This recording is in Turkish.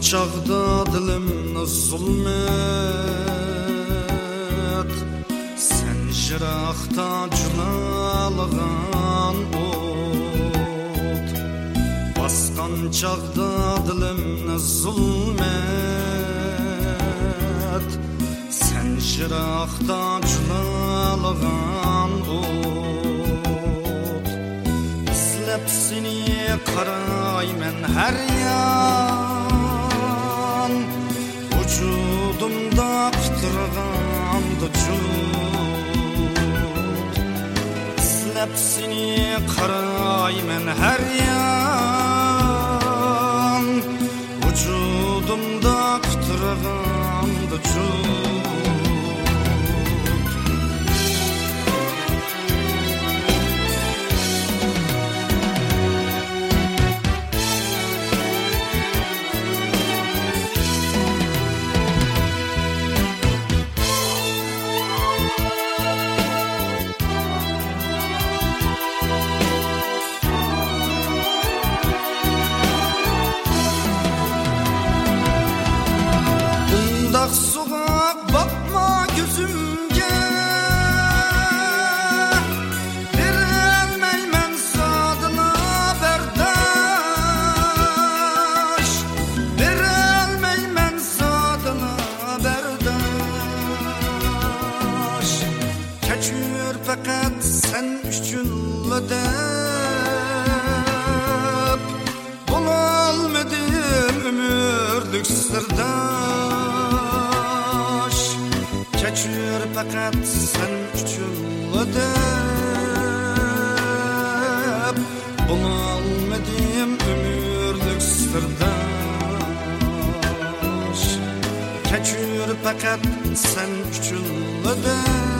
çağda dilimni zulmet. Sen jıraqda cülalığan ot Basqan çağda dilimni zulmet. Sen jıraqda cülalığan ot İzlep seni qaraymen her yan Qıtırğandı cud İzlep seni qaraymen her yan Soğuk bakma gözümge Verelmeymen sadına berdaş. Verelmeymen sadına berdaş. Keçür fakat sen üçün ledep Bulalmadım ömürlük sırdaş Fakat sen üçün ledep Bulalmadım ömürlük sırdaş. Keçür fakat sen ledep